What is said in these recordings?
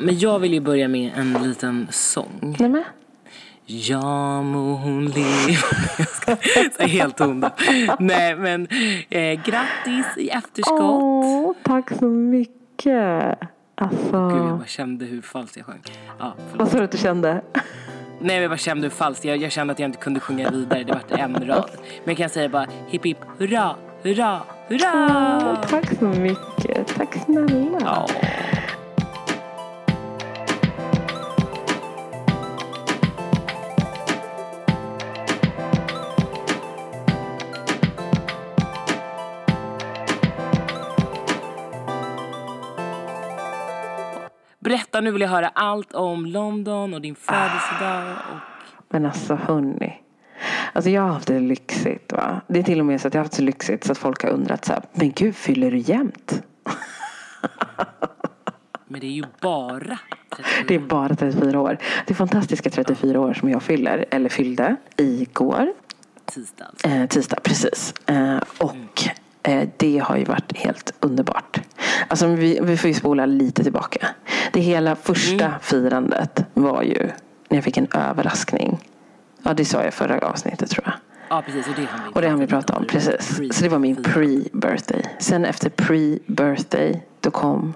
Men jag vill ju börja med en liten sång. Nej men. Ja må hon leva. Helt tondöv. Nej men eh, grattis i efterskott. Åh, tack så mycket. Alltså. Gud jag bara kände hur falskt jag sjöng. Ja. Vad sa du att du kände? Nej men jag bara kände hur falskt. Jag, jag kände att jag inte kunde sjunga vidare. Det vart en rad. Men jag kan säga bara hipp hipp hurra, hurra, hurra. Åh, tack så mycket. Tack snälla. Ja. Berätta, nu vill jag höra allt om London och din födelsedag. Och... Men alltså hörni. Alltså jag har haft det lyxigt va. Det är till och med så att jag har haft så lyxigt så att folk har undrat så här. Men gud fyller du jämt? Men det är ju bara 34. Det är bara 34 år. Det är fantastiska 34 år som jag fyller. Eller fyllde igår. tisdags. Eh, tisdag, precis. Eh, och det har ju varit helt underbart. Alltså vi, vi får ju spola lite tillbaka. Det hela första firandet var ju när jag fick en överraskning. Ja, det sa jag förra avsnittet tror jag. Ja precis, och det har vi Och det har vi pratat om, precis. Så det var min pre-birthday. Sen efter pre-birthday, då kom,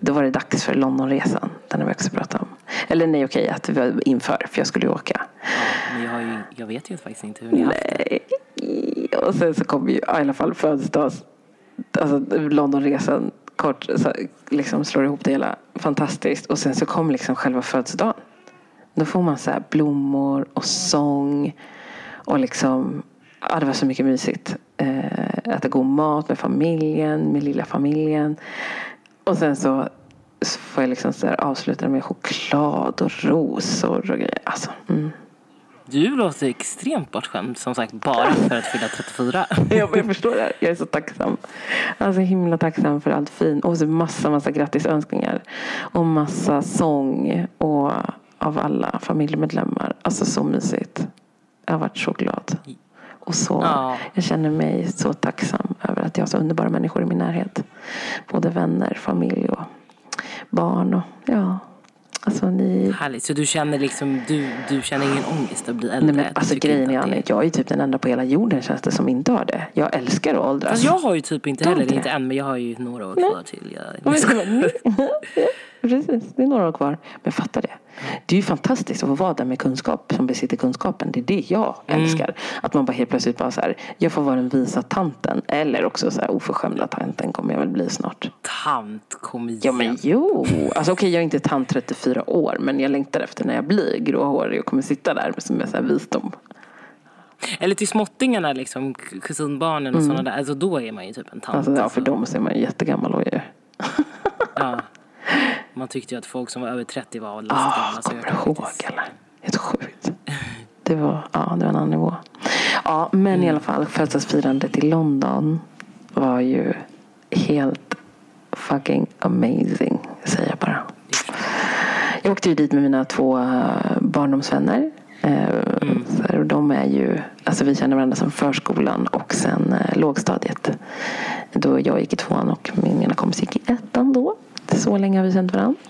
då var det dags för Londonresan. Den har vi också pratat om. Eller nej, okej, att vi var inför, för jag skulle ju åka. Ja, men jag, ju, jag vet ju faktiskt inte hur ni har haft det. Och sen så kom ju i alla fall födelsedags, alltså Londonresan kort, så liksom slår ihop det hela fantastiskt. Och sen så kom liksom själva födelsedagen. Då får man så här blommor och sång. Och liksom, ja det var så mycket mysigt. Eh, äta god mat med familjen, med lilla familjen. Och sen så så får jag liksom så här avsluta med choklad och rosor och grejer. Alltså, mm. Du låter extremt bortskämd som sagt bara för att fylla 34. Jag, jag förstår det. här. Jag är så tacksam. Alltså himla tacksam för allt fint. Och så massa, massa grattisönskningar. Och massa sång. Och av alla familjemedlemmar. Alltså så mysigt. Jag har varit så glad. Och så, Ja. jag känner mig så tacksam över att jag har så underbara människor i min närhet. Både vänner, familj och barn. Och, ja, alltså ni Härligt, så du känner liksom, du, du känner ingen ångest att bli äldre? Nej, men alltså grejen är att jag är typ den enda på hela jorden känns det som inte har det. Jag älskar att åldras. Fast jag har ju typ inte heller, inte än, men jag har ju några år kvar till. Jag, Precis, det är några år kvar. Men fatta det. Det är ju fantastiskt att få vara den med kunskap som besitter kunskapen. Det är det jag Mm. älskar. Att man bara helt plötsligt bara så här, jag får vara den visa tanten. Eller också så här oförskämda tanten kommer jag väl bli snart. Tant, kom igen. Ja men jo. Alltså okej jag är inte tant 34 år. Men jag längtar efter när jag blir gråhårig och kommer sitta där med, så här visdom. Eller till småttingarna liksom, kusinbarnen och sådana där. Alltså då är man ju typ en tant. Mm. Alltså, ja, för dem så är man ju jättegammal och ju. Ja. Man tyckte ju att folk som var över 30 var alldeles Ah, gamla. Så jag kommer kan ihåg eller? Helt sjukt. Det var, ja, det var en annan nivå. Ja, men i alla fall födelsedagsfirandet i London var ju helt fucking amazing, säger jag bara. Jag åkte ju dit med mina två eh, barndomsvänner. Eh, här, och de är ju, alltså vi känner varandra som förskolan och sen eh, lågstadiet. Då jag gick i tvåan och min ena kompis gick i ettan då. Så länge har vi känt varandra.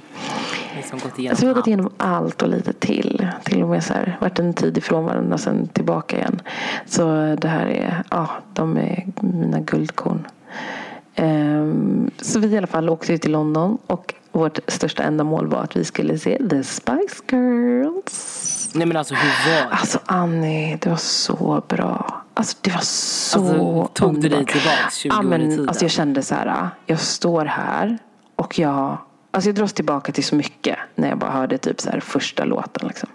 Liksom gått igenom Alltså vi har gått igenom allt och lite till. Till och med så här, varit en tid ifrån varandra och sen tillbaka igen. Så det här är, ja, de är mina guldkorn. Ehm, så vi i alla fall åkte ut till London och vårt största ändamål var att vi skulle se The Spice Girls. Nej men alltså hur var det? Alltså Annie, det var så bra. Alltså det var så Alltså, tog du dig underbart. tillbaks 20 ja, år i men, tiden? Alltså jag kände så här, jag står här och jag, alltså jag dras tillbaka till så mycket när jag bara hörde typ så här första låten liksom.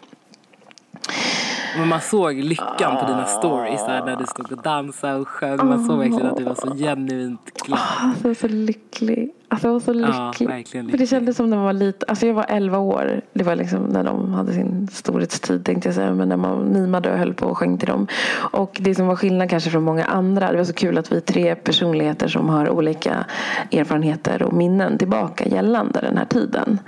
Men man såg lyckan på dina stories där när du stod och dansade och sjöng. Man såg verkligen att du var så genuint glad. Alltså jag var så lycklig. Alltså jag var så Ja, lycklig. För det lycklig. kändes som när man var liten. Alltså jag var 11 år. Det var liksom när de hade sin storhetstid tänkte jag säga. Men när man mimade och höll på och sjöng till dem. Och det som var skillnad kanske från många andra. Det var så kul att vi är tre personligheter som har olika erfarenheter och minnen tillbaka gällande den här tiden.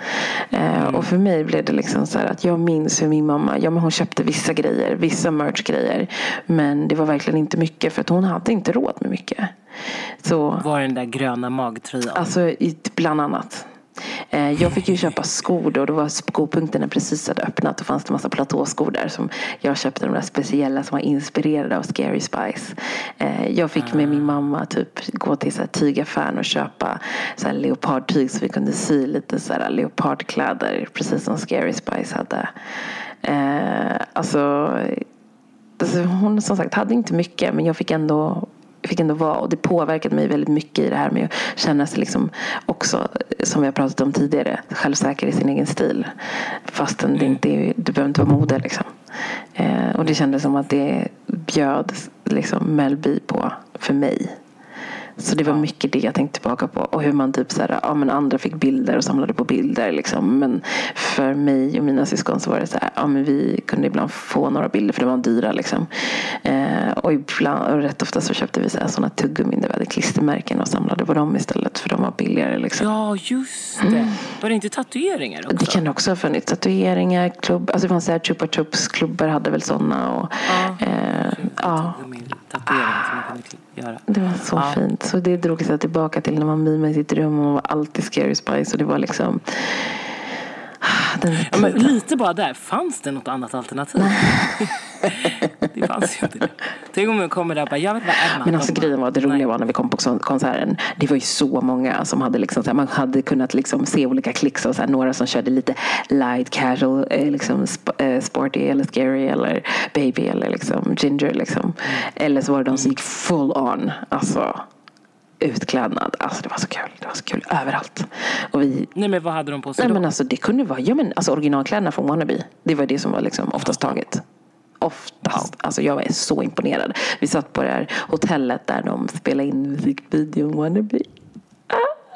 Eh, och för mig blev det liksom så att jag minns hur min mamma, ja men hon köpte vissa grejer, vissa merch-grejer. Men det var verkligen inte mycket för att hon hade inte råd med mycket. Så Var den där gröna magtröjan. Alltså bland annat. Eh, jag fick ju köpa skor då. Då var skopunkterna precis hade öppnat. Då fanns det massa platåskor där. Som jag köpte de där speciella som var inspirerade av Scary Spice. Eh, jag fick med min mamma typ gå till så här, tygaffären och köpa så här, leopardtyg så vi kunde sy lite så här, leopardkläder. Precis som Scary Spice hade. Eh, alltså, alltså, hon som sagt hade inte mycket men jag fick ändå fick ändå vara och det påverkade mig väldigt mycket i det här med att känna sig liksom också, som vi har pratat om tidigare, självsäker i sin egen stil. Fastän det inte är, du behöver inte vara mode liksom. Eh, och det kändes som att det bjöd liksom Melby på för mig. Så det var mycket det jag tänkte tillbaka på. Och hur man typ så här, ja men andra fick bilder och samlade på bilder liksom. Men för mig och mina syskon så var det så här, ja men vi kunde ibland få några bilder för det var dyra liksom. Eh, och ibland, och rätt ofta så köpte vi så här, sådana tuggummin där vi hade klistermärken och samlade på dem istället för de var billigare liksom. Ja, just det. Var det inte tatueringar också? Det kan också ha funnits. Tatueringar, klubb, alltså det fanns så här Chupa Chups klubbar hade väl sådana. Och, Ja. eh, ja. Tatueringar som man kunde göra. Det var så Ja. fint. Så det drog sig tillbaka till när man mimade i sitt rum och var alltid Scary Spice. Och det var liksom... Den Ja, men lite bara där, fanns det något annat alternativ? det fanns ju inte det. Tänk om man kommer där och bara, jag vill vara Emma. Men alltså grejen var, det roliga nej. var när vi kom på kon- konserten. Det var ju så många som hade liksom, man hade kunnat liksom se olika klicks och så här, några som körde lite light casual, eh, liksom eh, sporty eller scary eller baby eller liksom ginger liksom. Eller så var det de som gick full on, alltså utklädnad. Alltså det var så kul, det var så kul överallt. Och vi Nej men vad hade de på sig Nej då? men alltså det kunde vara, ja men alltså originalkläderna från Wannabe. Det var det som var liksom oftast taget. Oftast. Alltså jag var så imponerad. Vi satt på det här hotellet där de spelade in musikvideon Wannabe.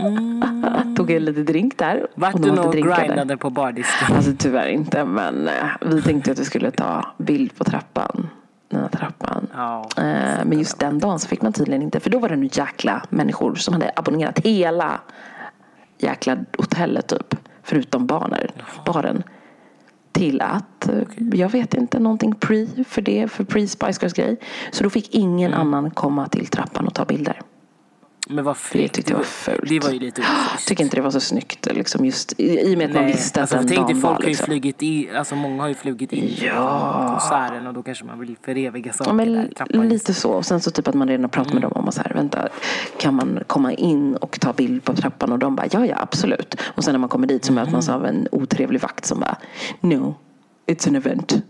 Ah, Tog en liten drink där. Vart Och du nog där. grindade på bardisken? Alltså tyvärr inte men eh, vi tänkte att vi skulle ta bild på trappan. Den här trappan. Ja. Eh, Men just den dagen så fick man tydligen inte. För då var det nu jäkla människor som hade abonnerat hela jäkla hotellet typ. Förutom barnen, baren. Till att, eh, jag vet inte, någonting pre för det, för pre Spice Girls grej. Så då fick ingen Mm. annan komma till trappan och ta bilder. Men vad Det fräckt. tyckte jag var fult. Det var ju lite Jag oschysst. tycker inte det var så snyggt liksom just i, i och med att man visste att alltså, den tänk dig, dagen folk var har ju liksom. in, alltså många har ju flugit in Ja. på konserten och då kanske man vill föreviga saker Ja, men där i lite så. Och sen så typ att man redan har pratat Mm. med dem om att så här, vänta, kan man komma in och ta bild på trappan? Och de bara, ja ja absolut. Och sen när man kommer dit så möts man Mm. av en otrevlig vakt som bara, no, it's an event.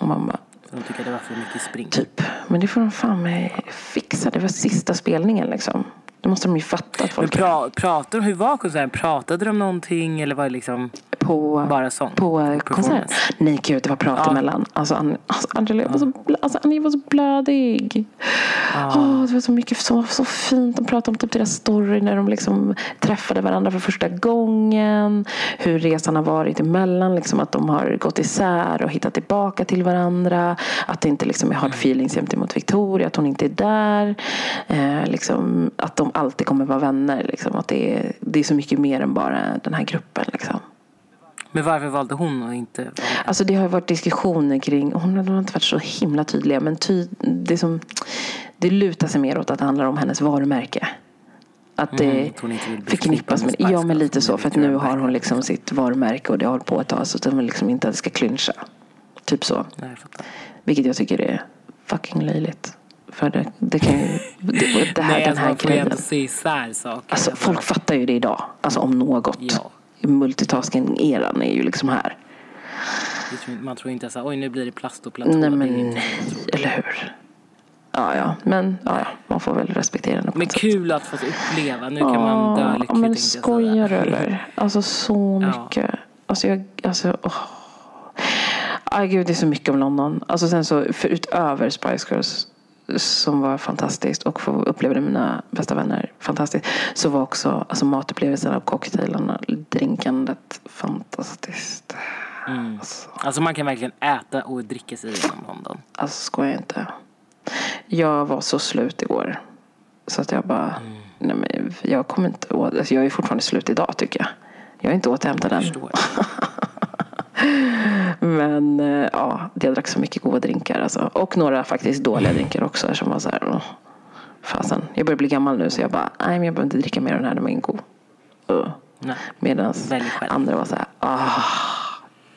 Och man bara, de tycker det var för mycket spring. typ, men det får de fan mig fixa. Det var sista spelningen liksom. Det måste de ju fatta att Men folk pra, pratar, hur var konserten? Pratade de om någonting eller var det liksom på, bara sång? på eh, konserten. Nej gud, det var prat Ja. emellan. Alltså, An- alltså Angela var så, alltså, Annie var så blödig. Åh, det var så mycket var så fint. De pratade om typ deras story när de liksom träffade varandra för första gången. Hur resan har varit emellan. Liksom, att de har gått isär och hittat tillbaka till varandra. Att det inte liksom är hard feelings gentemot Victoria. Att hon inte är där. Eh, liksom, att de alltid kommer vara vänner. Liksom, att det är, det är så mycket mer än bara den här gruppen. Liksom. Men varför valde hon att inte vara med? Alltså det har ju varit diskussioner kring, hon har inte varit så himla tydliga, men ty, det, som, det lutar sig mer åt att det handlar om hennes varumärke. Att det Mm, att vill bli förknippas med, med ja men lite så, det för att nu har hon liksom sitt varumärke och det har hållit på ett tag så att hon liksom inte ska clincha. Typ så. Nej, jag. Vilket jag tycker är fucking löjligt. För det, det kan ju, det, det här, Nej, den alltså, här man får ju grejen. ändå se isär saker. Alltså folk fattar ju det idag. Alltså om något. Ja. Multitasking-eran är ju liksom här. Det tror inte- Man tror inte så här, oj nu blir det plast och platå. Nej Det men, inte eller hur? Ja, ja. Men ja, ja, man får väl respektera på Men ett sätt. kul att få uppleva. Nu kan man dö Ja, lycklig. men skojar du eller? Alltså så Ja. mycket. Alltså jag, alltså åh. Aj gud, det är så mycket om London. Alltså sen så, för utöver Spice Girls som var fantastiskt och få uppleva det med mina bästa vänner fantastiskt. Så var också alltså, matupplevelsen av cocktailarna, drinkandet fantastiskt. Mm. Alltså, Alltså man kan verkligen äta och dricka sig igenom London. alltså skojar inte. Jag var så slut igår. Så att jag bara, Mm. nej men jag kommer inte åt, alltså jag är fortfarande slut idag tycker jag. Jag är inte återhämtad Jag än. Men eh, ja, jag drack så mycket goda drinkar alltså. Och några faktiskt dåliga drinkar också som var så här, åh, fasen. Jag börjar bli gammal nu så jag bara, nej men jag behöver inte dricka mer av den här, den var ingen god. Uh. Medan andra var så här, ah,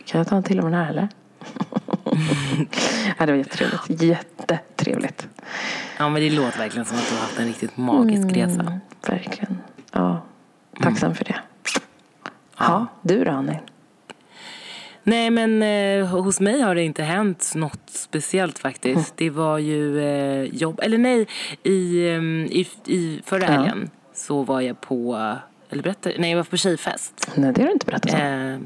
kan jag ta en till av den här eller? ja, det var jättetrevligt. Jättetrevligt. Ja men det låter verkligen som att du har haft en riktigt magisk Mm. resa. Verkligen. Ja, tacksam för det. Ja, du då Annie? Nej men eh, hos mig har det inte hänt något speciellt faktiskt. Det var ju eh, jobb, eller nej, i, ehm, i, i förra Ja. helgen så var jag på, eller berätta, nej jag var på tjejfest. Nej, det har du inte berättat om. Eh,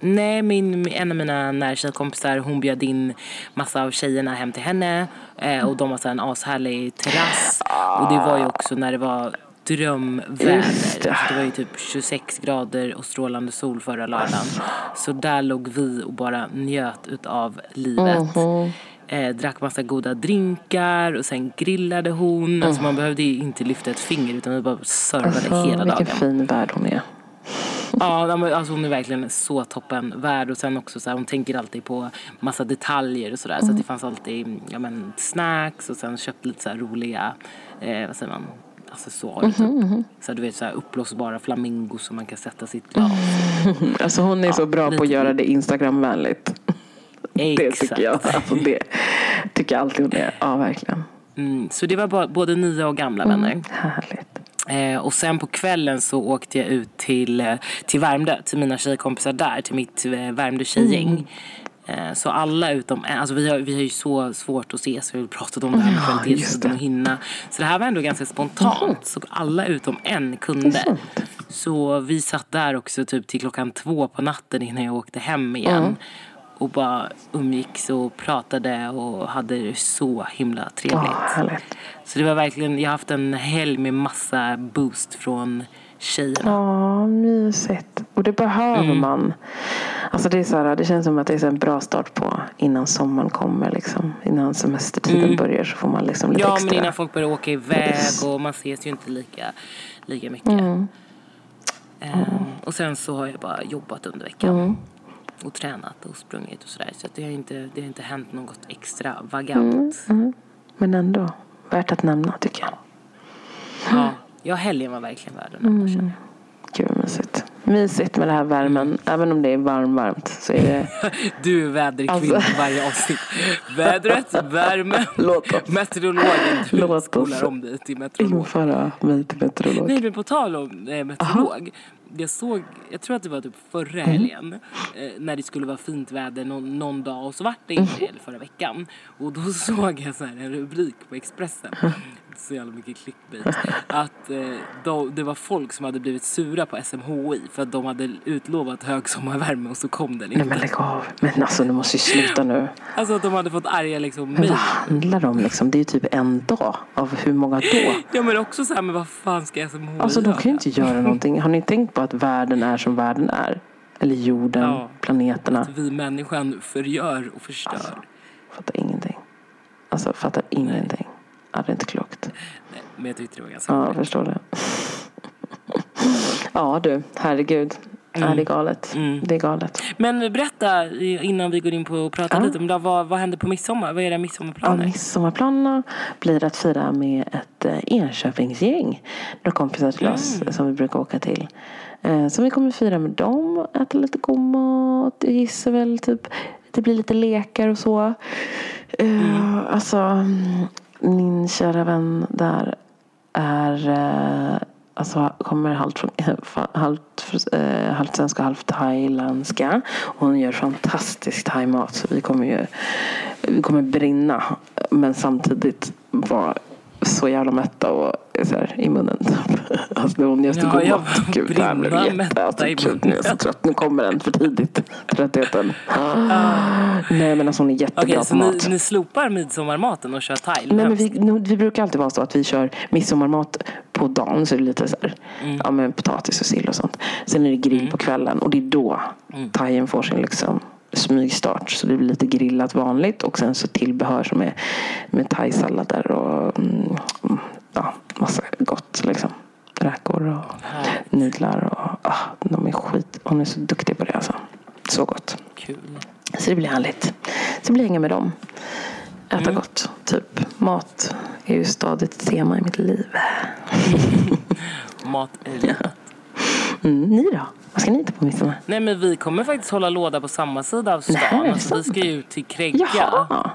nej, min, en av mina nära tjejkompisar hon bjöd in massa av tjejerna hem till henne. Eh, och de har så en ashärlig terrass. Och det var ju också när det var drömväder. Det. Det var ju typ 26 grader och strålande sol förra lördagen. Så där låg vi och bara njöt utav livet. Mhm. Eh, drack massa goda drinkar och sen grillade hon. Alltså man behövde ju inte lyfta ett finger utan vi bara servade Alltså, hela vilken dagen. fin värld hon är. Ja, alltså hon är verkligen så toppen värd och sen också så här, hon tänker alltid på massa detaljer och sådär så att det fanns alltid ja, men, snacks och sen köpt lite så här roliga, eh, vad säger man, accessoarer typ. Så här, du vet så här uppblåsbara flamingos som man kan sätta sitt glas. Alltså hon är så bra på lite- att göra det Instagramvänligt. Det tycker jag. Alltså det tycker jag alltid hon är. Ja, verkligen. Mm, så det var både nya och gamla vänner. Härligt. Eh, och sen på kvällen så åkte jag ut till, eh, till Värmdö, till mina tjejkompisar där, till mitt eh, Värmdö tjejgäng. Eh, så alla utom alltså vi har, vi har ju så svårt att ses, vi har pratat om det här med det. och hinna. Så det här var ändå ganska spontant, så alla utom en kunde. Så vi satt där också typ till klockan två på natten innan jag åkte hem igen. Och bara umgicks och pratade och hade det så himla trevligt. Härligt. Så det var verkligen, jag har haft en helg med massa boost från tjejerna. Ja, mysigt. Och det behöver Mm. man. Alltså det, är så här, det känns som att det är så en bra start på innan sommaren kommer. Liksom. Innan semestertiden börjar så får man liksom lite Mm. Ja, extra. men innan folk börjar åka iväg och man ses ju inte lika, lika mycket. Mm. Ehm, och sen så har jag bara jobbat under veckan. Mm. Och tränat och sprungit och sådär. Så att det, har inte, det har inte hänt något extravagant. Mm. Men ändå, värt att nämna tycker jag. Ja, ja, helgen var verkligen värd känner jag. Gud vad mysigt. Mysigt med det här värmen. Även om det är varm, varmt så är det... Du är väderkvinna Alltså. varje avsnitt. Vädret, värmen, Låt oss meteorologen. Du Låt oss skolar om dig till meteorolog. införa mig till meteorolog. Nej men på tal om eh, meteorolog. Jag såg, jag tror att det var typ förra Mm. helgen. Eh, när det skulle vara fint väder någon, någon dag och så vart det inte eller förra veckan. Och då såg jag så här en rubrik på Expressen. Så jävla mycket clickbait. Att eh, då, det var folk som hade blivit sura på SMHI för att de hade utlovat hög sommarvärme och så kom den Nej inte. men lägg av. Men alltså du måste ju sluta nu. Alltså att de hade fått arga liksom mejl. vad handlar det om liksom? Det är ju typ en dag. Av hur många då? Ja men också så här, men vad fan ska SMHI Alltså de kan ju inte göra någonting. Har ni tänkt på att världen är som världen är? Eller jorden, Ja. planeterna. Att vi människan förgör och förstör. Alltså. Fattar ingenting. Alltså fattar ingenting. Ja, det är inte klokt. Nej, men jag tyckte det var ganska Ja, jag förstår det. Ja du, herregud. Ja, det är galet. Mm. Det är galet. Men berätta innan vi går in på att prata Ja. lite om det. Vad, vad händer på midsommar? Vad är era Ja, midsommarplaner? midsommarplanerna blir att fira med ett eh, Enköpingsgäng. Några kompisar till oss som vi brukar åka till. Eh, Så vi kommer fira med dem, äta lite god mat. Jag gissar väl typ det blir lite lekar och så. Eh, Alltså mm, min kära vän där är eh, Alltså kommer halvt, från, eh, halvt, eh, halvt svenska och halvt thailändska. Hon gör fantastisk thaimat så vi kommer ju vi kommer brinna men samtidigt vara så jävla mätta och så här, i munnen typ. Alltså hon gör så Ja, god. Gud, det här blev jätte... Alltså, gud, nu är jag så trött. Nu kommer den för tidigt. Tröttheten. Nej men alltså hon är jättebra Okej, på så ni, mat. ni slopar midsommarmaten och kör thai? Nej, men vi, nu- vi brukar alltid vara så att vi kör midsommarmat på dagen. Så är det lite så här, Mm. ja, men potatis och sill och sånt. Sen är det grill på kvällen och det är då Mm. thaien får sin liksom smygstart. Så det blir lite grillat vanligt och sen så tillbehör som är med thaisallader och mm, ja, massa gott liksom. Räkor och nudlar och ah, de är skit. Hon är så duktig på det alltså. Så gott. Kul. Så det blir härligt. Så blir hänga med dem. Äta Mm. gott. Typ mat är ju stadigt tema i mitt liv. Mat är livet. Mm, ni då? Vad ska ni hitta på midsommar? Nej men vi kommer faktiskt hålla låda på samma sida av stan. Nej, alltså, vi ska ju ut till Krägga. Jaha,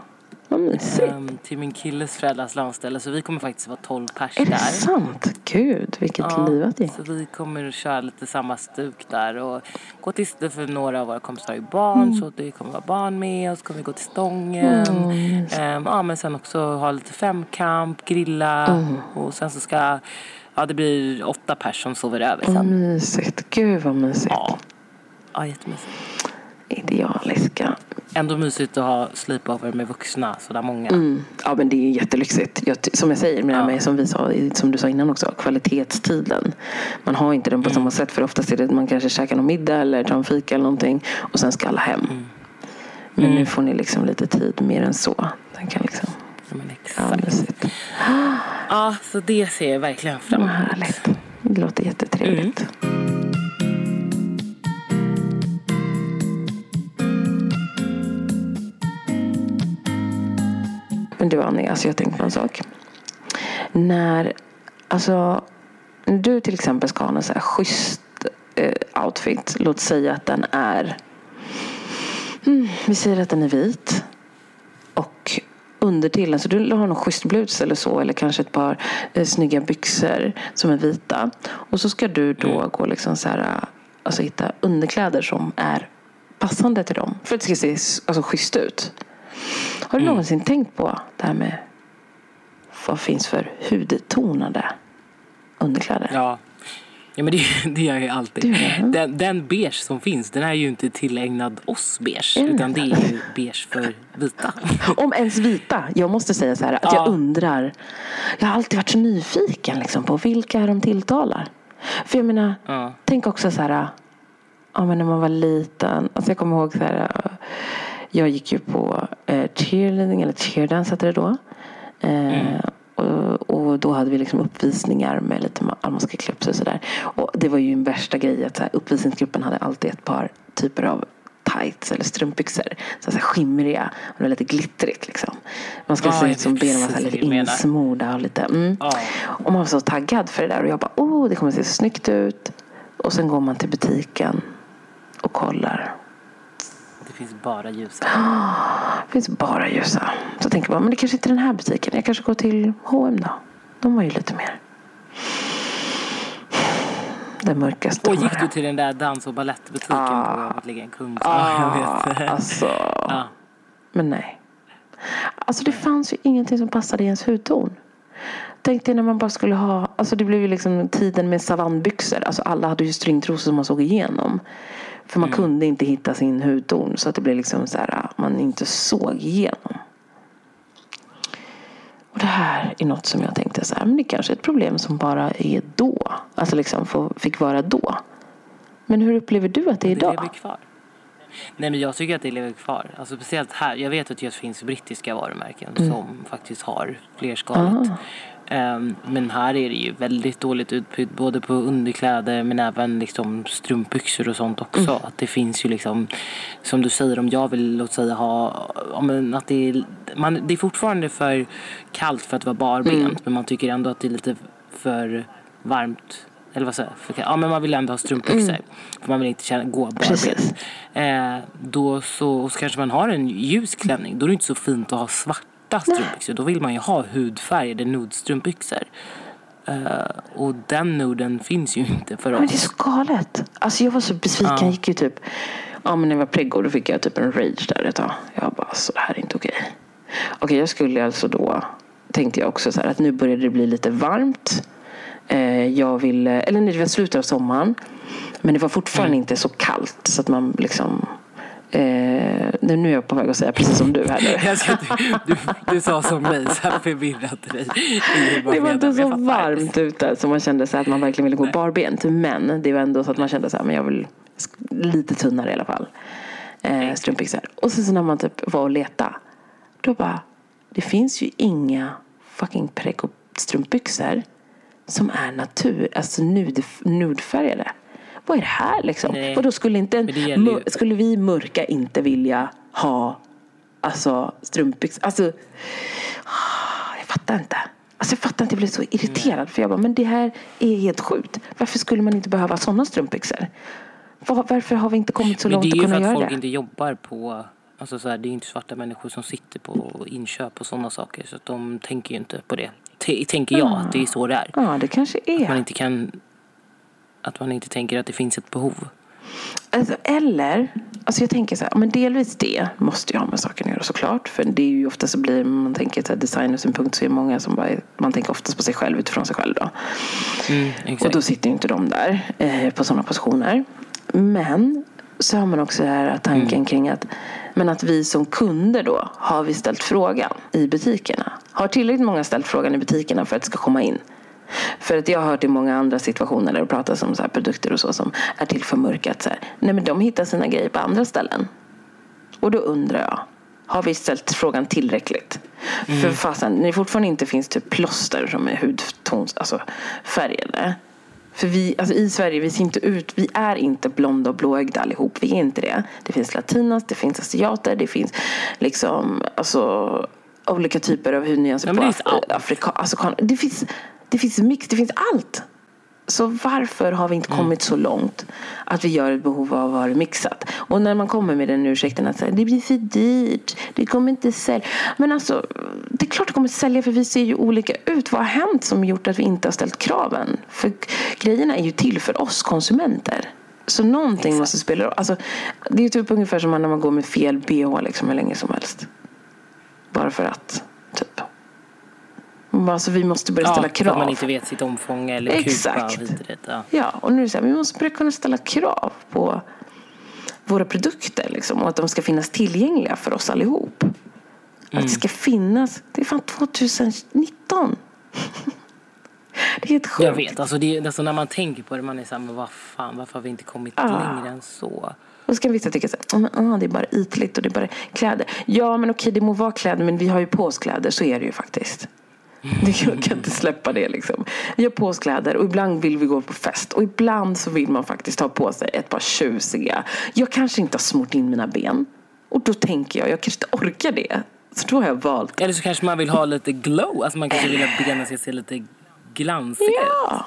vad mysigt. ehm, till min killes föräldrars landställe. Så vi kommer faktiskt vara 12 pers är det där. sant? Gud, vilket Ja, livat gäng. så vi kommer att köra lite samma stuk där och gå till, för några av våra kompisar ju barn så det kommer vara barn med och så kommer vi gå till Stången. Ehm, ja men sen också ha lite femkamp, grilla och sen så ska, ja det blir åtta pers som sover över Vad sen. mysigt. Gud vad mysigt. Ja. Ja jättemysigt. Idealiska. Ändå mysigt att ha sleepover med vuxna sådär många. Mm. Ja men det är jättelyxigt. Jag, som jag säger, med här med, som, vi sa, som du sa innan också, kvalitetstiden. Man har inte den på samma sätt för oftast är det att man kanske käkar någon middag eller tar en fika eller någonting och sen ska alla hem. Men nu får ni liksom lite tid mer än så. Den kan liksom, Ja, men ja, exakt. Ja så det ser jag verkligen fram emot. härligt. Det låter jättetrevligt. Men du Annie, alltså jag tänkte på en sak. När, alltså, när du till exempel ska ha en så här schysst eh, outfit. Låt säga att den är, mm, vi säger att den är vit. Och undertill, alltså du har någon schysst blus eller så. Eller kanske ett par eh, snygga byxor som är vita. Och så ska du då gå liksom så här, alltså hitta underkläder som är passande till dem. För att det ska se alltså, schysst ut. Har du någonsin tänkt på det här med vad finns för hudtonade underkläder? Ja. Ja men det, det gör jag alltid. Det? Den, den beige som finns den är ju inte tillägnad oss beige. Den utan det är ju beige för vita. Om ens vita. Jag måste säga så här att Ja. jag undrar. Jag har alltid varit så nyfiken liksom, på vilka de tilltalar. För jag menar, Ja. tänk också så här. Ja, men när man var liten. Alltså jag kommer ihåg så här. Jag gick ju på eh, cheerleading eller cheerdance hette det då. Eh, och, och då hade vi liksom uppvisningar med lite almanska clips och sådär. Och det var ju en värsta grej att så här, uppvisningsgruppen hade alltid ett par typer av tights eller strumpbyxor. Så här skimriga och det var lite glittrigt liksom. Man skulle Ja, se ut som benen var så lite insmorda och lite. Mm. Ja. Och man var så taggad för det där och jag bara, oh det kommer se så snyggt ut. Och sen går man till butiken och kollar. Finns bara ljusa. Det finns bara ljusa. Så tänker man, men det kanske inte är den här butiken. Jag kanske går till H&M då. De var ju lite mer. Den mörkaste. Och gick du till den där dans och balettbutiken Ah. på Kungsholm? Jag vet. Alltså, Ja. men nej. Alltså det fanns ju ingenting som passade i ens hudton. Tänk dig när man bara skulle ha, alltså det blev ju liksom tiden med savannbyxor. Alltså alla hade ju stringtrosor som man såg igenom. För man kunde inte hitta sin hudton så att det blev liksom så här, man inte såg igenom. Och det här är något som jag tänkte så här, men det kanske är ett problem som bara är då. Alltså liksom fick vara då. Men hur upplever du att det är Det lever idag? kvar. Nej men jag tycker att det lever kvar. Alltså speciellt här. Jag vet att det finns brittiska varumärken Mm. som faktiskt har flerskaligt. Ehm, men här är det ju väldigt dåligt utbud både på underkläder men även liksom strumpbyxor och sånt också. Mm. Att det finns ju liksom, som du säger om jag vill låt säga ha, men att det är, man, det är fortfarande för kallt för att vara barbent Mm. men man tycker ändå att det är lite för varmt eller vad säger jag? Ja, men man vill ändå ha strumpbyxor. För man vill inte känna, gå Mm. Barbent. Eh, då så, och så kanske man har en ljus klänning. Då är det inte så fint att ha svarta strumpbyxor. Då vill man ju ha hudfärgade nude-strumpbyxor. Eh, och den nuden finns ju inte för Men det är oss. så galet. Alltså jag var så besviken. Ja. Jag gick ju typ, ja men när jag var preggo då fick jag typ en rage där ett tag. Jag bara, så det här är inte okej. Okej, jag skulle alltså då, tänkte jag också så här att nu började det bli lite varmt. Eh, jag ville, eller nej, det var slutet av sommaren. Men det var fortfarande inte så kallt så att man liksom Eh, nu är jag på väg att säga precis som du här nu. Jag ska, du, du, sa som mig, så här förvirrat dig. Det var inte så varmt ute så man kände så att man verkligen ville gå barbent. Men det var ändå så att man kände så här, men jag vill lite tunnare i alla fall. Eh, strumpbyxor. Och sen så när man typ var och leta då bara, det finns ju inga fucking preggo strumpbyxor som är natur, alltså nude, nudefärgade. Vad är det här liksom? Nej. Och då skulle inte en, det ju- skulle vi mörka inte vilja ha alltså strumpbyxor? Alltså, ah, jag fattar inte. Alltså jag fattar inte, jag blev så irriterad. För jag bara, men det här är helt sjukt. Varför skulle man inte behöva sådana strumpbyxor? Var, varför har vi inte kommit så Men långt det är att ju kunna för att göra folk det? inte jobbar på Alltså så här, det är inte svarta människor som sitter på inköp och sådana saker så att de tänker ju inte på det. T- tänker jag att det är så det är. Ja, det kanske är. Man inte kan att man inte tänker att det finns ett behov. Alltså, eller, alltså jag tänker så här, men delvis det måste ju ha med saken att göra såklart. För det är ju ofta så blir, man tänker så här designersynpunkt så är det många som bara, man tänker oftast på sig själv utifrån sig själv då. Mm, Och då sitter ju inte de där eh, på sådana positioner. Men så har man också här tanken Mm. kring att, men att vi som kunder då har vi ställt frågan i butikerna. Har tillräckligt många ställt frågan i butikerna för att det ska komma in? För att jag har hört i många andra situationer där det pratas om så här produkter och så som är till för mörka. Att så här, nej men de hittar sina grejer på andra ställen. Och då undrar jag, har vi ställt frågan tillräckligt? För fasen, när det fortfarande inte finns typ plåster som är hudtons, alltså färgade. För vi, alltså i Sverige, vi ser inte ut, vi är inte blonda och blåögda allihop. Vi är inte det. Det finns latinas, det finns asiater, det finns liksom, alltså olika typer av hudnyanser Ja, på Af-. Afrika, alltså, det finns, det finns mix, det finns allt. Så varför har vi inte Mm. kommit så långt att vi gör ett behov av att ha det mixat? Och när man kommer med den ursäkten att det blir för dyrt, det kommer inte sälja. Men alltså, det är klart det kommer sälja för vi ser ju olika ut. Vad har hänt som gjort att vi inte har ställt kraven? För grejerna är ju till för oss konsumenter. Så någonting måste spela roll. Alltså, det är typ ungefär som när man går med fel bh liksom hur länge som helst. Bara för att, typ. Alltså, vi måste börja ställa ja, för krav. att man inte vet sitt omfång eller Exakt. kupa dit. Ja. Ja, och nu är det så här, vi måste börja kunna ställa krav på våra produkter liksom, och att de ska finnas tillgängliga för oss allihop. Att det ska finnas, det är fan 2019. det är helt sjukt. Jag vet, alltså, det, alltså när man tänker på det man är såhär, men vad fan, varför har vi inte kommit Ah. längre än så? Och så kan vissa tycka så här, "Ja, men, ah, det är bara ytligt och det är bara kläder. Ja, men okej, det må vara kläder, men vi har ju på oss kläder, så är det ju faktiskt. Jag kan inte släppa det liksom. Vi har på oss kläder och ibland vill vi gå på fest och ibland så vill man faktiskt ha på sig ett par tjusiga. Jag kanske inte har smort in mina ben och då tänker jag, jag kanske inte orkar det. Så då har jag valt. Eller så kanske man vill ha lite glow, alltså man kanske vill att benen ska se lite glansiga ut. Ja.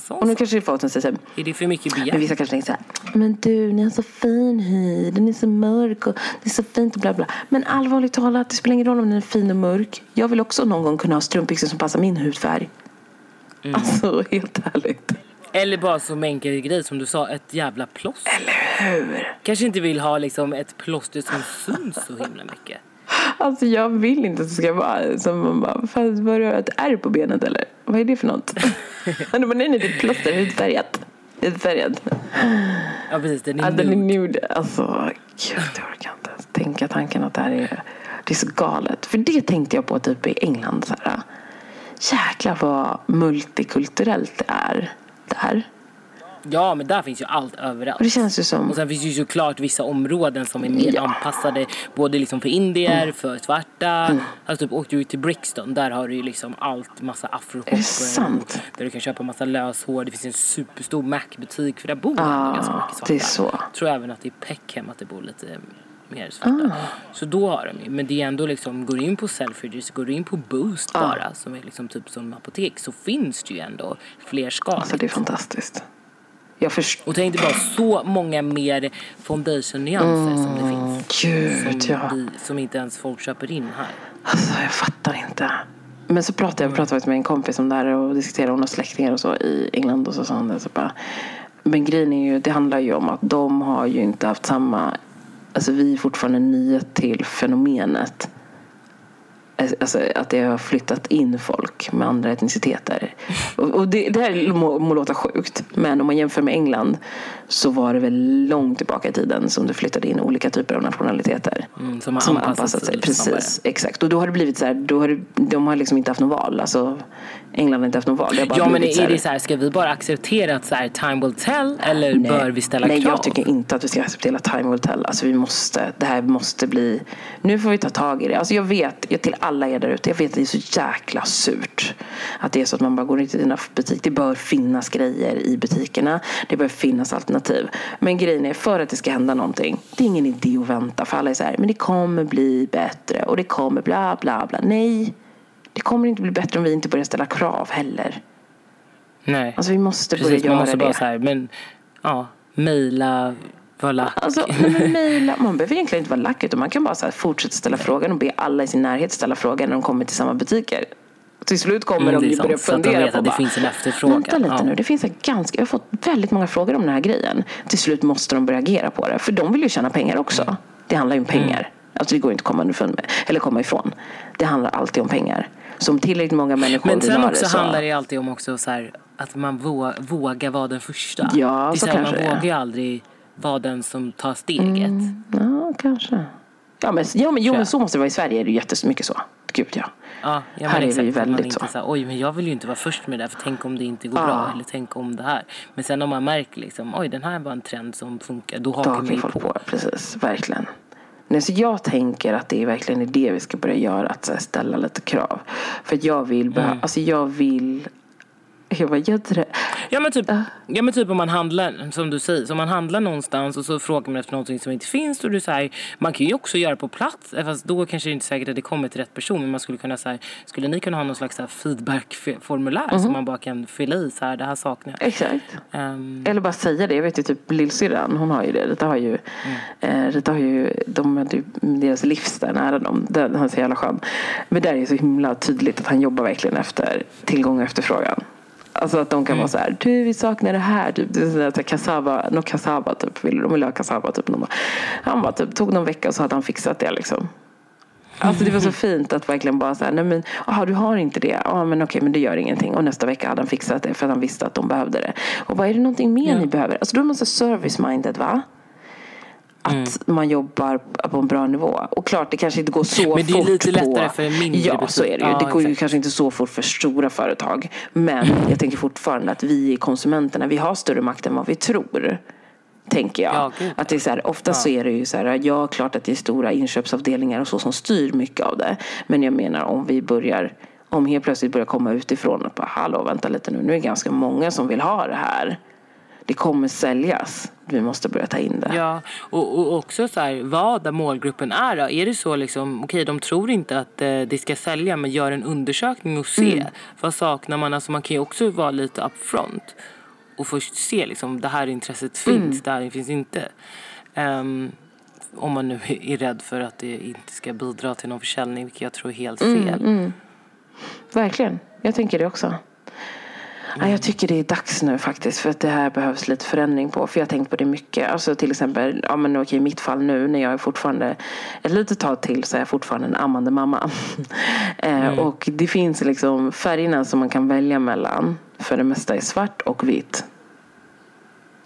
Sån Och nu kanske det är folk som säger så Är det för mycket Men begärt? vissa kanske tänker så här, men du, ni har så fin hy, den är så mörk och det är så fint och bla bla. Men allvarligt talat, det spelar ingen roll om den är fin och mörk. Jag vill också någon gång kunna ha strumpbyxor som passar min hudfärg. Mm. Alltså, helt ärligt. Eller bara som enkel grej som du sa, ett jävla plåster. Eller hur? Kanske inte vill ha liksom ett plåster som syns så himla mycket. Alltså jag vill inte att det ska vara som man bara, fast vad har ett ärr på benet eller? Vad är det för något? Han bara, nej nej det är plåster, hudfärgat. Hudfärgat. Ja precis, den Ja, är den är nude. nude. Alltså, gud, jag orkar inte ens tänka tanken att det här är, det är så galet. För det tänkte jag på typ i England. Så här, jäklar vad multikulturellt det är där. Ja men där finns ju allt överallt. Och det känns ju som... Och sen finns det ju såklart vissa områden som är mer Ja. Mm. anpassade både liksom för indier, för svarta. Alltså typ åkte du till Brixton, där har du ju liksom allt, massa afroshopper. Är det sant? Där du kan köpa massa löshår. Det finns en superstor Mac-butik för där bor Ah, ganska mycket svarta. det är så. Jag tror även att i Peckham att det bor lite mer svarta. Ah. Så då har de ju. Men det är ändå liksom, går du in på Selfridges, går du in på Boost Ah. bara som är liksom typ som apotek så finns det ju ändå fler skal. Alltså det är fantastiskt. Jag förstår. Och tänk dig bara så många mer foundation-nyanser som det finns. Gud, Som, ja. vi, som inte ens folk köper in här. Alltså jag fattar inte. Men så pratade jag pratade faktiskt med en kompis om det här och diskuterade. Hon har släktingar och så i England och så sa hon det. Så bara, men grejen är ju, det handlar ju om att de har ju inte haft samma, alltså vi är fortfarande nya till fenomenet. Alltså att det har flyttat in folk med andra etniciteter. Och, och det, det här må, må låta sjukt. Men om man jämför med England så var det väl långt tillbaka i tiden som det flyttade in olika typer av nationaliteter. Mm, som har som anpassat anpassat sig. Precis, exakt. Och då har det blivit så här, då har det, de har liksom inte haft något val. Alltså, England inte haft något val. Ja men är det så här, ska vi bara acceptera att så här, time will tell eller Nej. bör vi ställa Nej, krav? jag tycker inte att vi ska acceptera time will tell. Alltså vi måste, det här måste bli, nu får vi ta tag i det. Alltså jag vet, jag, till alla er där ute, jag vet att det är så jäkla surt. Att det är så att man bara går in till dina butik. Det bör finnas grejer i butikerna. Det bör finnas alternativ. Men grejen är, för att det ska hända någonting, det är ingen idé att vänta. För alla är så här, men det kommer bli bättre och det kommer bla bla bla. Nej, Det kommer inte bli bättre om vi inte börjar ställa krav heller. Nej. Alltså vi måste börja Precis, man göra måste det. bara så här, men ja, mejla, vara lack. Alltså, mejla. Man behöver egentligen inte vara lack utan man kan bara så här fortsätta ställa frågan och be alla i sin närhet ställa frågan när de kommer till samma butiker. Till slut kommer Mm, de det börja Så att de fundera vet på att det bara, finns en efterfrågan. Vänta lite Ja. nu, det finns en ganska, jag har fått väldigt många frågor om den här grejen. Till slut måste de börja agera på det. För de vill ju tjäna pengar också. Mm. Det handlar ju om pengar. Alltså det går inte att komma med, eller komma ifrån. Det handlar alltid om pengar. Så om tillräckligt många människor Men sen också så... handlar det alltid om också så här, att man vå, vågar vara den första. Ja, det är så här, kanske Man det vågar ju aldrig vara den som tar steget. Mm. Ja, kanske. Ja, men, ja, men, jo, men så måste det vara i Sverige. är det ju jättemycket så. Gud, ja. Ja, ja, Här men är det ju exakt, väldigt så. så här, oj men jag vill ju inte vara först med det här för tänk om det inte går Ja. bra eller tänk om det här. Men sen om man märker liksom, oj den här var en trend som funkar, då hakar man ju på. på. Precis, verkligen. Nej, så jag tänker att det är verkligen det vi ska börja göra. Att ställa lite krav. För jag vill, Mm. alltså jag vill jag bara, jag drö- Ja men, typ, ja men typ om man handlar, som du säger, om man handlar någonstans och så frågar man efter någonting som inte finns och du säger, man kan ju också göra på plats, eh, fast då kanske det inte är säkert att det kommer till rätt person, men man skulle kunna säga, skulle ni kunna ha någon slags feedback-formulär Mhm. som man bara kan fylla i så här, det här saknar jag. Exakt. Ehm, Eller bara säga det. Jag vet ju typ lillsyrran, hon har ju det. Rita har ju, Mm. eh, Rita har ju de ju deras livs där nära dem. Den, han är så jävla skön. Men där är det så himla tydligt att han jobbar verkligen efter tillgång och efterfrågan. Alltså att de kan Mm. vara så här, du vi saknar det här. Typ, det är sådär, så här, cassava, no cassava typ. Vill, de vill ha cassava typ. Bara, han bara typ, tog någon vecka och så hade han fixat det liksom. Alltså det var så fint att verkligen bara säga, nej men, aha, du har inte det. Ja men okej, men det gör ingenting. Och nästa vecka hade han fixat det för att han visste att de behövde det. Och vad är det någonting mer Ja. ni behöver? Alltså då är man så service-minded va? Att Mm. man jobbar på en bra nivå. Och klart, det kanske inte går så Men det är fort lite på... lättare för en mindre Ja, butik. så är det ju. Ja, det går ju exakt. kanske inte så fort för stora företag. Men jag tänker fortfarande att vi konsumenterna, vi har större makt än vad vi tror. Tänker jag. Ja, att det är så här, oftast så är det ju så här, ja klart att det är stora inköpsavdelningar och så som styr mycket av det. Men jag menar om vi börjar, om helt plötsligt börjar komma utifrån och bara, hallå vänta lite nu, nu är det ganska många som vill ha det här. Det kommer säljas. Vi måste börja ta in det. Ja, och, och också så här, vad målgruppen är då. Är det så liksom, okej de tror inte att eh, det ska sälja men gör en undersökning och se. Mm. Vad saknar man? Alltså man kan ju också vara lite upfront. Och först se liksom, det här intresset finns, Mm. det här finns inte. Ehm, om man nu är rädd för att det inte ska bidra till någon försäljning, vilket jag tror är helt Mm, fel. Verkligen. Jag tänker det också. Ja, jag tycker det är dags nu faktiskt för att det här behövs lite förändring på. För jag har tänkt på det mycket. Alltså till exempel, ja men okej i mitt fall nu när jag är fortfarande ett litet tag till så är jag fortfarande en ammande mamma. eh, och det finns liksom färgerna som man kan välja mellan. För det mesta är svart och vitt.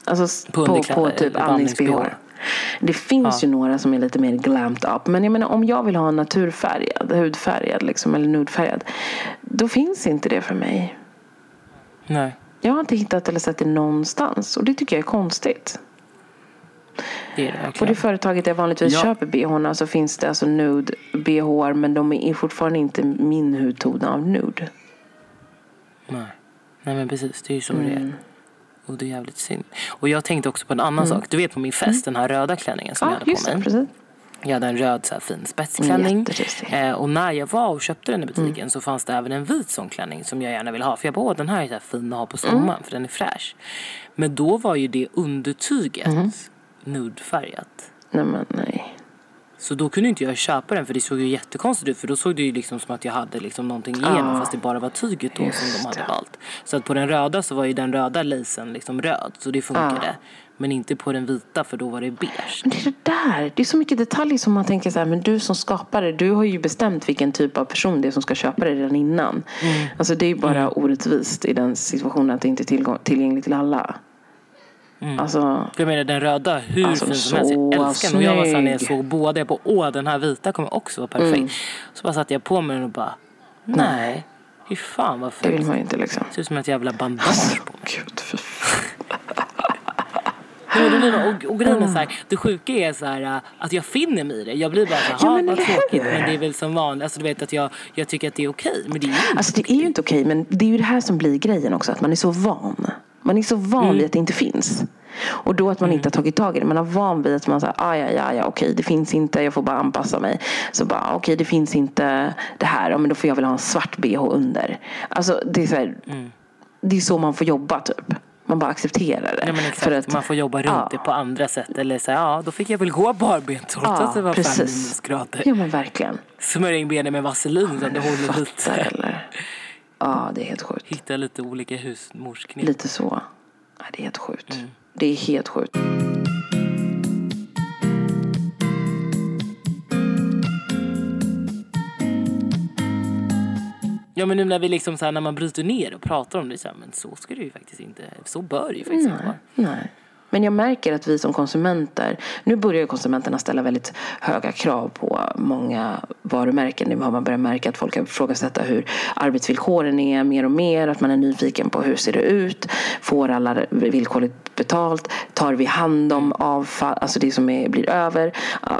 Alltså På på, på, typ andnings-BH. Det finns ju några som är lite mer glammed up. Men jag menar om jag vill ha en naturfärgad, hudfärgad liksom, eller nudefärgad. Då finns inte det för mig. Nej, Jag har inte hittat eller sett det någonstans. Och det tycker jag är konstigt. det är det På det verkligen. företaget jag vanligtvis Ja. köper bhna så finns det alltså nude bh men de är fortfarande inte min hudton av nude. Nej. Nej men precis, det är ju det Mm. är. Och det är jävligt synd. Och jag tänkte också på en annan sak. Du vet på min fest, den här röda klänningen som jag Ja, hade på det. mig. Precis. Jag hade en röd så här, fin spetsklänning. Eh, och när jag var och köpte den i butiken Mm. så fanns det även en vit sån klänning som jag gärna vill ha. För jag bara, åh, den här är så här fin att ha på sommaren Mm. för den är fräsch. Men då var ju det undertyget Mm. nudefärgat. Nej men nej. Så då kunde inte jag köpa den för det såg ju jättekonstigt ut för då såg det ju liksom som att jag hade liksom någonting igenom Ah. fast det bara var tyget då som de hade det. valt. Så att på den röda så var ju den röda lacen liksom röd så det funkade. Ah. Men inte på den vita för då var det beige. Men det är det där. Det är så mycket detaljer som man tänker så här, men du som skapare, du har ju bestämt vilken typ av person det är som ska köpa det redan innan. Mm. Alltså det är ju bara orättvist i den situationen att det inte är tillgång- tillgängligt till alla. Alltså, För jag menar den röda, hur Alltså, fin som helst. Jag älskar den. Och jag var såhär när jag. Mm. såg båda, jag bara åh den här vita kommer också vara perfekt. Så bara satte jag på mig den och bara nej, fy fan vad det vill man ju inte liksom. Det ser ut som ett jävla bandage på mig. Gud, för. Nej, men det blir nog- och, och grejen är så här, det sjuka är så här, äh, att jag finner mig i det. Jag blir bara så här, Ja, "Ha, men vad tråkigt. Men det är väl som vanligt. Alltså, du vet att jag, jag tycker att det är okej. Men det är ju inte Alltså det är ju inte okej, men det är ju det här som blir grejen också. Att man är så van. Man är så van Mm. vid att det inte finns. Och då att man inte har tagit tag i det. Man har van vid att man säger, ah, ja, ja, ja, okej, det finns inte, jag får bara anpassa mig. Så bara, okej, det finns inte det här, ja, men då får jag väl ha en svart bh under. Alltså, det är så här, det är så man får jobba typ. Man bara accepterar det. Ja, exakt. För att, Man får jobba runt Ja. det på andra sätt. Eller så ja, då fick jag väl gå barbent trots Ja, att det var fem precis. minusgrader. ja men verkligen. Smörja in benen med vaselin så att det håller lite. eller? Ja, det är helt sjukt. Hitta lite olika husmorsknep. Lite så. Ja, det är helt sjukt. Mm. Det är helt sjukt. Ja men nu när vi liksom så här, när man bryter ner och pratar om det så här, men så ska det ju faktiskt inte, så bör det ju faktiskt inte vara. Nej. Men jag märker att vi som konsumenter, nu börjar konsumenterna ställa väldigt höga krav på många varumärken. Nu har man börjat märka att folk har ifrågasätta hur arbetsvillkoren är mer och mer, att man är nyfiken på hur ser det ut, får alla villkorligt betalt, tar vi hand om avfall, alltså det som är, blir över,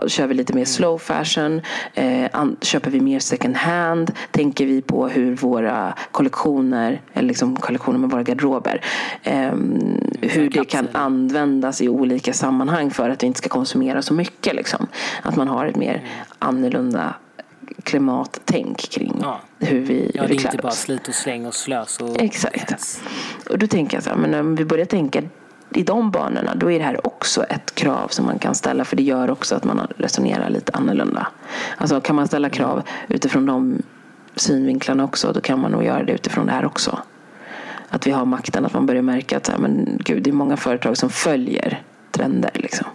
kör vi lite mer slow fashion, eh, köper vi mer second hand, tänker vi på hur våra kollektioner, eller liksom kollektioner med våra garderober, ehm, hur det kan kapsel. Användas i olika sammanhang för att vi inte ska konsumera så mycket. Liksom. Att man har ett mer annorlunda klimattänk kring Ja. hur vi, Ja hur det vi är klär inte bara oss. slit och släng och slös och Exakt. Och då tänker jag så här, men om vi börjar tänka i de banorna, då är det här också ett krav som man kan ställa. För det gör också att man resonerar lite annorlunda. Alltså kan man ställa krav utifrån de synvinklarna också, då kan man nog göra det utifrån det här också. Att vi har makten, att man börjar märka att men gud, det är många företag som följer trender liksom.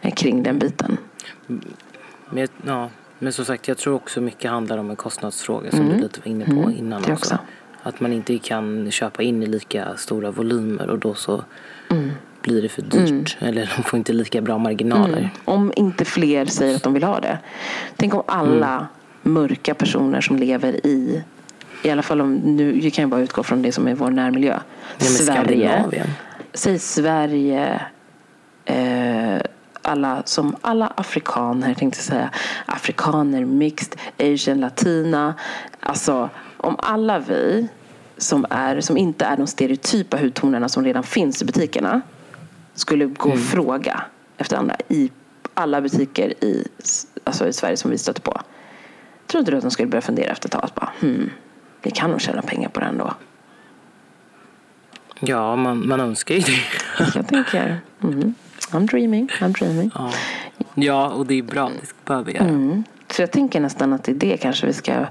eh, Kring den biten. Men, ja, men som sagt, jag tror också mycket handlar om en kostnadsfråga som du lite var inne på innan det också. också. Att man inte kan köpa in i lika stora volymer och då så Mm. blir det för dyrt. Eller de får inte lika bra marginaler. Om inte fler säger att de vill ha det. Tänk om alla Mm. mörka personer som lever i, i alla fall om, nu vi kan ju bara utgå från det som är vår närmiljö. Ja, Sverige. Säg Sverige. Eh, alla, som alla afrikaner, tänkte säga. Afrikaner, mixed, asian, latina. Alltså, om alla vi som, är, som inte är de stereotypa hudtonerna som redan finns i butikerna skulle gå och fråga efter andra i alla butiker i, alltså i Sverige som vi stöter på. Tror inte du att de skulle börja fundera efter ett tag? Bara, hmm, vi kan nog tjäna pengar på det ändå. Ja, man, man önskar ju det. Jag tänker, mm, I'm dreaming, I'm dreaming. ja. ja, och det är bra. Det behöver göra. Mm. Så jag tänker nästan att det är det kanske vi ska eh,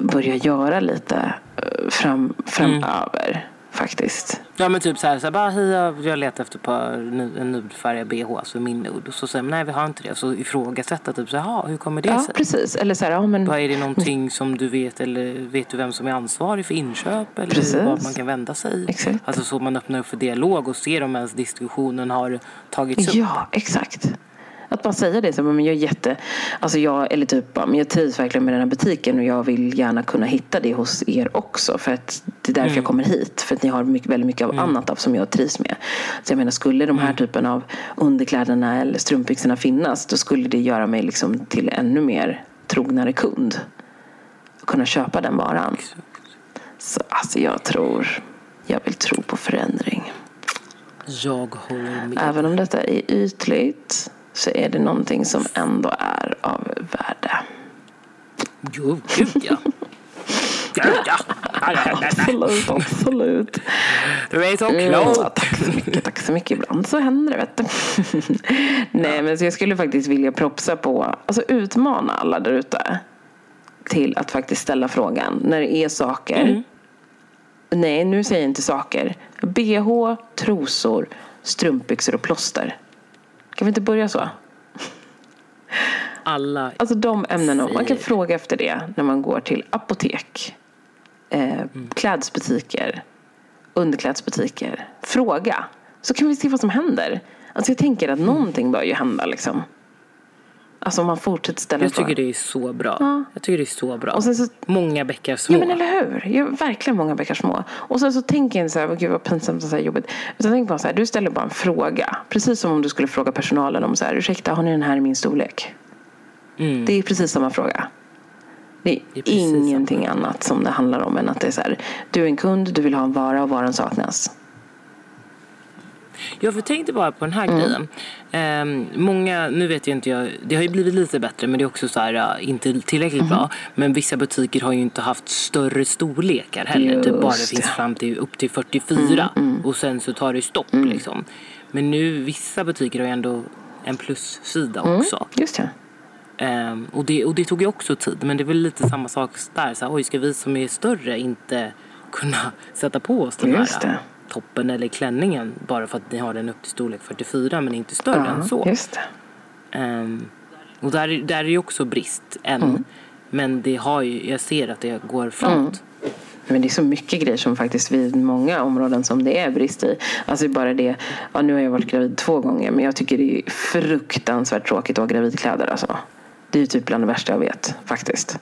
börja göra lite eh, fram, framöver. Faktiskt. Ja men typ så här, så här bara hej jag- jag letar efter par en nudfärgad bh, alltså min nude. Och så säger man nej vi har inte det. Så ifrågasätta typ så här, "Jaha, hur kommer det Ja, sig? precis. Eller så här, ja men Vad är det någonting som du vet eller vet du vem som är ansvarig för inköp eller Precis. vad man kan vända sig? Exakt. Alltså så man öppnar upp för dialog och ser om ens diskussionen har tagits upp. Ja, exakt. Att bara säga det. Så, men jag är jätte, alltså jag, eller typ, men jag trivs verkligen med den här butiken och jag vill gärna kunna hitta det hos er också. För att det är därför jag kommer hit. För att ni har mycket, väldigt mycket av annat av som jag trivs med. Så jag menar, skulle de här typen av underkläderna eller strumpbyxorna finnas då skulle det göra mig liksom till ännu mer trognare kund. Att kunna köpa den varan. Så alltså jag tror, jag vill tro på förändring. Jag håller med. Även om detta är ytligt så är det någonting som ändå är av värde. Jo, gud ja. Gud ja. Absolut, absolut. Du är så Mm, klok. tack så mycket, tack så mycket. Ibland så händer det vet du. Nej men så jag skulle faktiskt vilja propsa på, alltså utmana alla där ute till att faktiskt ställa frågan när det är saker. Nej, nu säger jag inte saker. BH, trosor, strumpbyxor och plåster. Kan vi inte börja så? Alla Alltså de ämnena. Man kan fråga efter det när man går till apotek, eh, klädesbutiker, underklädesbutiker. Fråga. Så kan vi se vad som händer. Alltså jag tänker att någonting bör ju hända liksom. Alltså om man fortsätter ställa Jag tycker det är så bra. Ja. Jag tycker det är så bra. Och sen så Många bäckar små. Ja men eller hur. Ja, verkligen många bäckar små. Och sen så tänker jag inte så här, gud vad pinsamt och så här jobbigt. Utan tänk bara så här, du ställer bara en fråga. Precis som om du skulle fråga personalen om så här, ursäkta har ni den här i min storlek? Mm. Det är precis samma fråga. Det är, Det är ingenting annat som det handlar om än att det är så här, du är en kund, du vill ha en vara och varan saknas. Jag för tänkte bara på den här grejen. Ehm, många, nu vet jag inte, jag, det har ju blivit lite bättre men det är också så här, ja, inte tillräckligt bra. Men vissa butiker har ju inte haft större storlekar heller. Typ bara det Just finns fram till upp till 44 och sen så tar det stopp liksom. Men nu, vissa butiker har ju ändå en plussida också. Just det. Ehm, och, det, och det tog ju också tid. Men det är väl lite samma sak där. Så här, oj, ska vi som är större inte kunna sätta på oss den Just här det. Toppen eller klänningen bara för att ni har den upp till storlek 44 men inte större än så. Just. Ehm, och där, är- där är ju också brist än. Mm. Men det har ju, jag ser att det går framåt. Men det är så mycket grejer som faktiskt vid många områden som det är brist i. Alltså bara det, ja, nu har jag varit gravid två gånger men jag tycker det är fruktansvärt tråkigt att ha gravidkläder alltså. Det är ju typ bland det värsta jag vet faktiskt.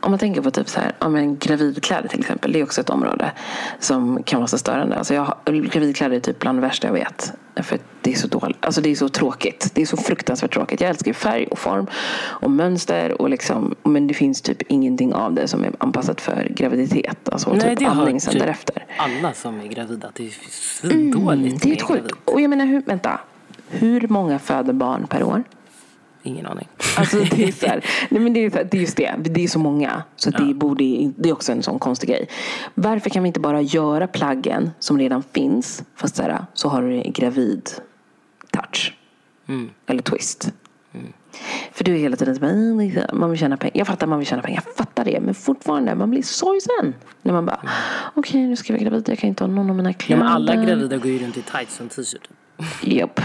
Om man tänker på typ så här, ja, men gravidkläder till exempel, det är också ett område som kan vara så störande. Alltså jag, gravidkläder är typ bland det värsta jag vet. För det är så dåligt, alltså det är så tråkigt. Det är så fruktansvärt tråkigt. Jag älskar färg och form och mönster och liksom, men det finns typ ingenting av det som är anpassat för graviditet. Alltså Nej, typ andning sen typ därefter. alla som är gravida det är svindåligt Det är sjukt. Och jag menar, hur, vänta. Hur många föder barn per år? Ingen aning. Alltså det är så här, nej men det är, så här, det är just det, det är så många. Så det, borde, det är också en sån konstig grej. Varför kan vi inte bara göra plaggen som redan finns, fast så, här, så har du gravid touch. Eller twist. För du är hela tiden så bara, "Mm, liksom, man vill tjäna pengar. Jag fattar man vill tjäna pengar, jag fattar det. Men fortfarande, man blir sorgsen. När man bara, okej nu ska jag vara gravid, jag kan inte ha någon av mina Ja, kläder. men alla gravida går ju runt i tights och en t-shirt. Japp.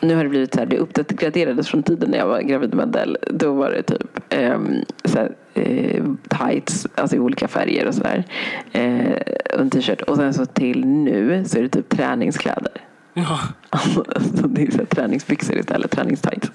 Nu har det blivit så här, det uppdaterades från tiden när jag var gravid med Adele. Då var det typ um, så här, eh, tights, alltså i olika färger och sådär. Uh, och en t-shirt. Och sen så till nu så är det typ träningskläder. Ja. Alltså, det är så här, träningsbyxor istället, träningstights.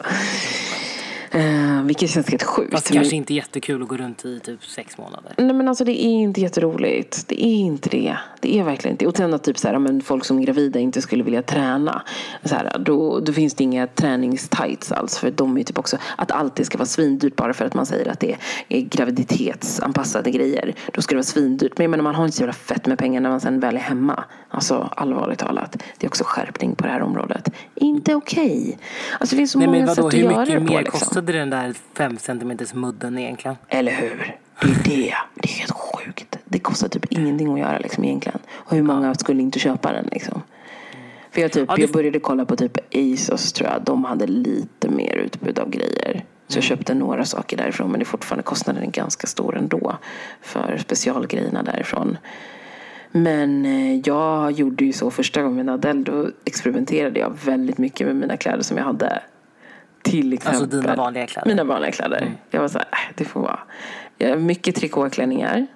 Uh, vilket känns helt sjukt. Fast Men- kanske inte jättekul att gå runt i typ sex månader. Nej men alltså det är inte jätteroligt. Det är inte det. Det är verkligen inte. Och sen att typ så här, men folk som är gravida inte skulle vilja träna. Så här, då, då finns det inga träningstights alls. För de är typ också att allt det ska vara svindyrt bara för att man säger att det är graviditetsanpassade grejer. Då ska det vara svindyrt. Men jag menar man har inte så jävla fett med pengar när man sen väl är hemma. Alltså allvarligt talat. Det är också skärpning på det här området. Inte okej. Alltså det finns så Nej men många sätt att göra det på. Liksom. Kostade den där fem centimeters mudden egentligen? Eller hur? Det är det. Det är helt sjukt. Det kostar typ ingenting att göra liksom egentligen. Och hur många skulle inte köpa den liksom? För jag, typ, Ja, det- jag började kolla på typ ASOS tror jag. De hade lite mer utbud av grejer. Så jag köpte några saker därifrån. Men det är fortfarande kostnaden är ganska stor ändå. För specialgrejerna därifrån. Men eh, jag gjorde ju så första gången med Adele. Då experimenterade jag väldigt mycket med mina kläder som jag hade. Till exempel. Alltså dina vanliga kläder? Mina vanliga kläder. Jag var så här, äh, det får vara. Jag har mycket trikåklänningar.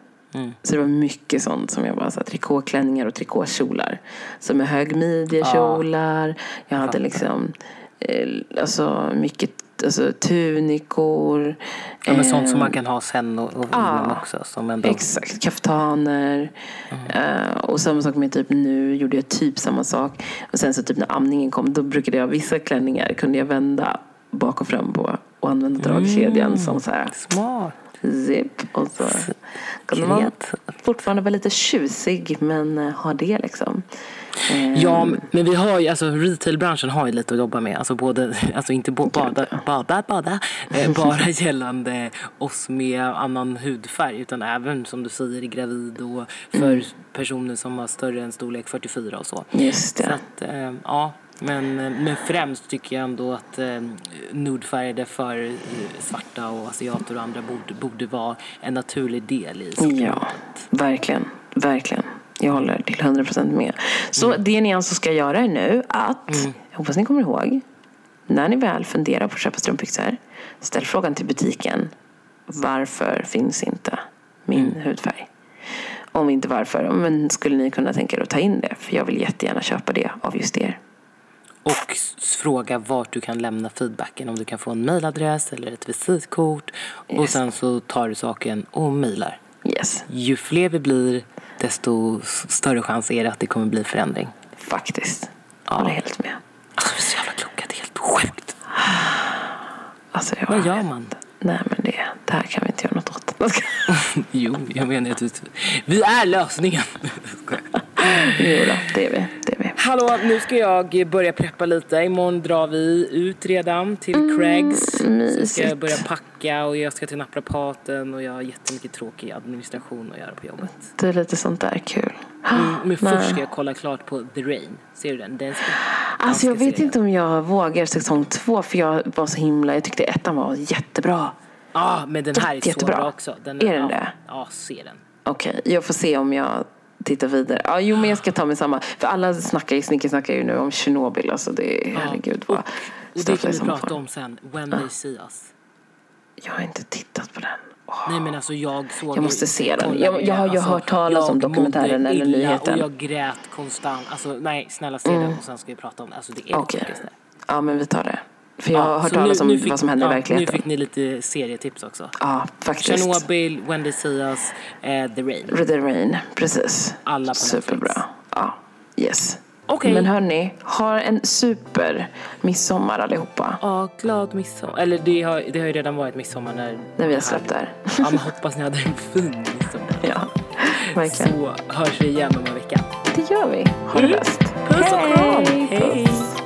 Så det var mycket sånt som jag bara så här, trikåklänningar och trikåkjolar. Så med högmidjekjolar. Jag hade liksom eh, alltså mycket alltså, tunikor. Ja, men sånt som eh, man kan ha sen och, och innan också. Som ändå, Exakt, kaftaner. Eh, och samma sak med typ nu gjorde jag typ samma sak. Och sen så typ när amningen kom då brukade jag vissa klänningar kunde jag vända bak och fram på och använda dragkedjan som så här Smart. zip. Och så kunde man fortfarande vara lite tjusig men eh, ha det liksom. Eh, Ja, men vi har ju, alltså retailbranschen har ju lite att jobba med. Alltså både, alltså inte bo, bada, bada, bada, eh, bara gällande oss med annan hudfärg utan även som du säger gravid och för personer som har större än storlek 44 och så. Just Så det. att, eh, ja. Men, eh, men främst tycker jag ändå att eh, nudefärgade för eh, svarta och asiater och andra borde, borde vara en naturlig del i. Ja, verkligen. Verkligen. Jag håller till 100% med. Så det ni alltså ska göra är nu att, jag hoppas ni kommer ihåg, när ni väl funderar på att köpa strumpbyxor, ställ frågan till butiken. Varför finns inte min hudfärg? Om inte varför, men skulle ni kunna tänka er att ta in det? För jag vill jättegärna köpa det av just er. Och fråga vart du kan lämna feedbacken. Om du kan få en mailadress eller ett visitkort. Och Yes. sen så tar du saken och mailar. Yes, Ju fler vi blir, desto större chans är det att det kommer bli förändring. faktiskt. Ja. Håller helt med. Alltså vi är så jävla kloka, det är helt sjukt. Alltså, jag, Vad gör man? Nej men det, det här kan vi inte göra något åt. Jo, jag menar att vi, vi är lösningen. Jo då, det är vi. Det är vi. Hallå, nu ska jag börja preppa lite. Imorgon drar vi ut redan till Craigs. Så ska jag börja packa och jag ska till naprapaten och jag har jättemycket tråkig administration att göra på jobbet. Det är lite sånt där kul. Mm, men först ska jag kolla klart på The Rain. Ser du den? den ska, Alltså jag vet serien. inte om jag vågar säsong två för jag var så himla, jag tyckte ettan var jättebra. Ja, men den här är Jätte- så jättebra. bra också. Den Är den ja, det? Ja, se den. Okej, jag får se om jag tittar vidare. Ja, jo men jag ska ta mig samma. För alla snackar ju, Snickers snackar ju nu om Tjernobyl. Alltså det är, herregud vad Och det startar kan vi prata om sen. When they see us. Jag har inte tittat på den. Åh. Nej men alltså jag såg Jag måste ju- se den. Jag- jag har ju det. hört talas om dokumentären eller nyheten. Och jag grät konstant. Alltså nej, snälla se den och sen ska vi prata om det. Alltså det är Okej. det. Ja men vi tar det. För jag har Ja, hört så talas om fick- vad som händer i ja, verkligheten. Nu fick ni lite serietips också. Ja, faktiskt. Chernobyl, When they see us, eh, The Rain. The Rain, precis. Alla på Superbra. Netflix. Ja, yes. Okej. Men hörni, ha en super midsommar allihopa. Ja, glad midsommar. Eller det har, det har ju redan varit midsommar när... När vi har släppt det här. Ja, men hoppas ni hade en fin midsommar. Ja, verkligen. Så hörs vi igen om en vecka. Det gör vi. Ha det bäst. Puss och kram. Hej. Puss.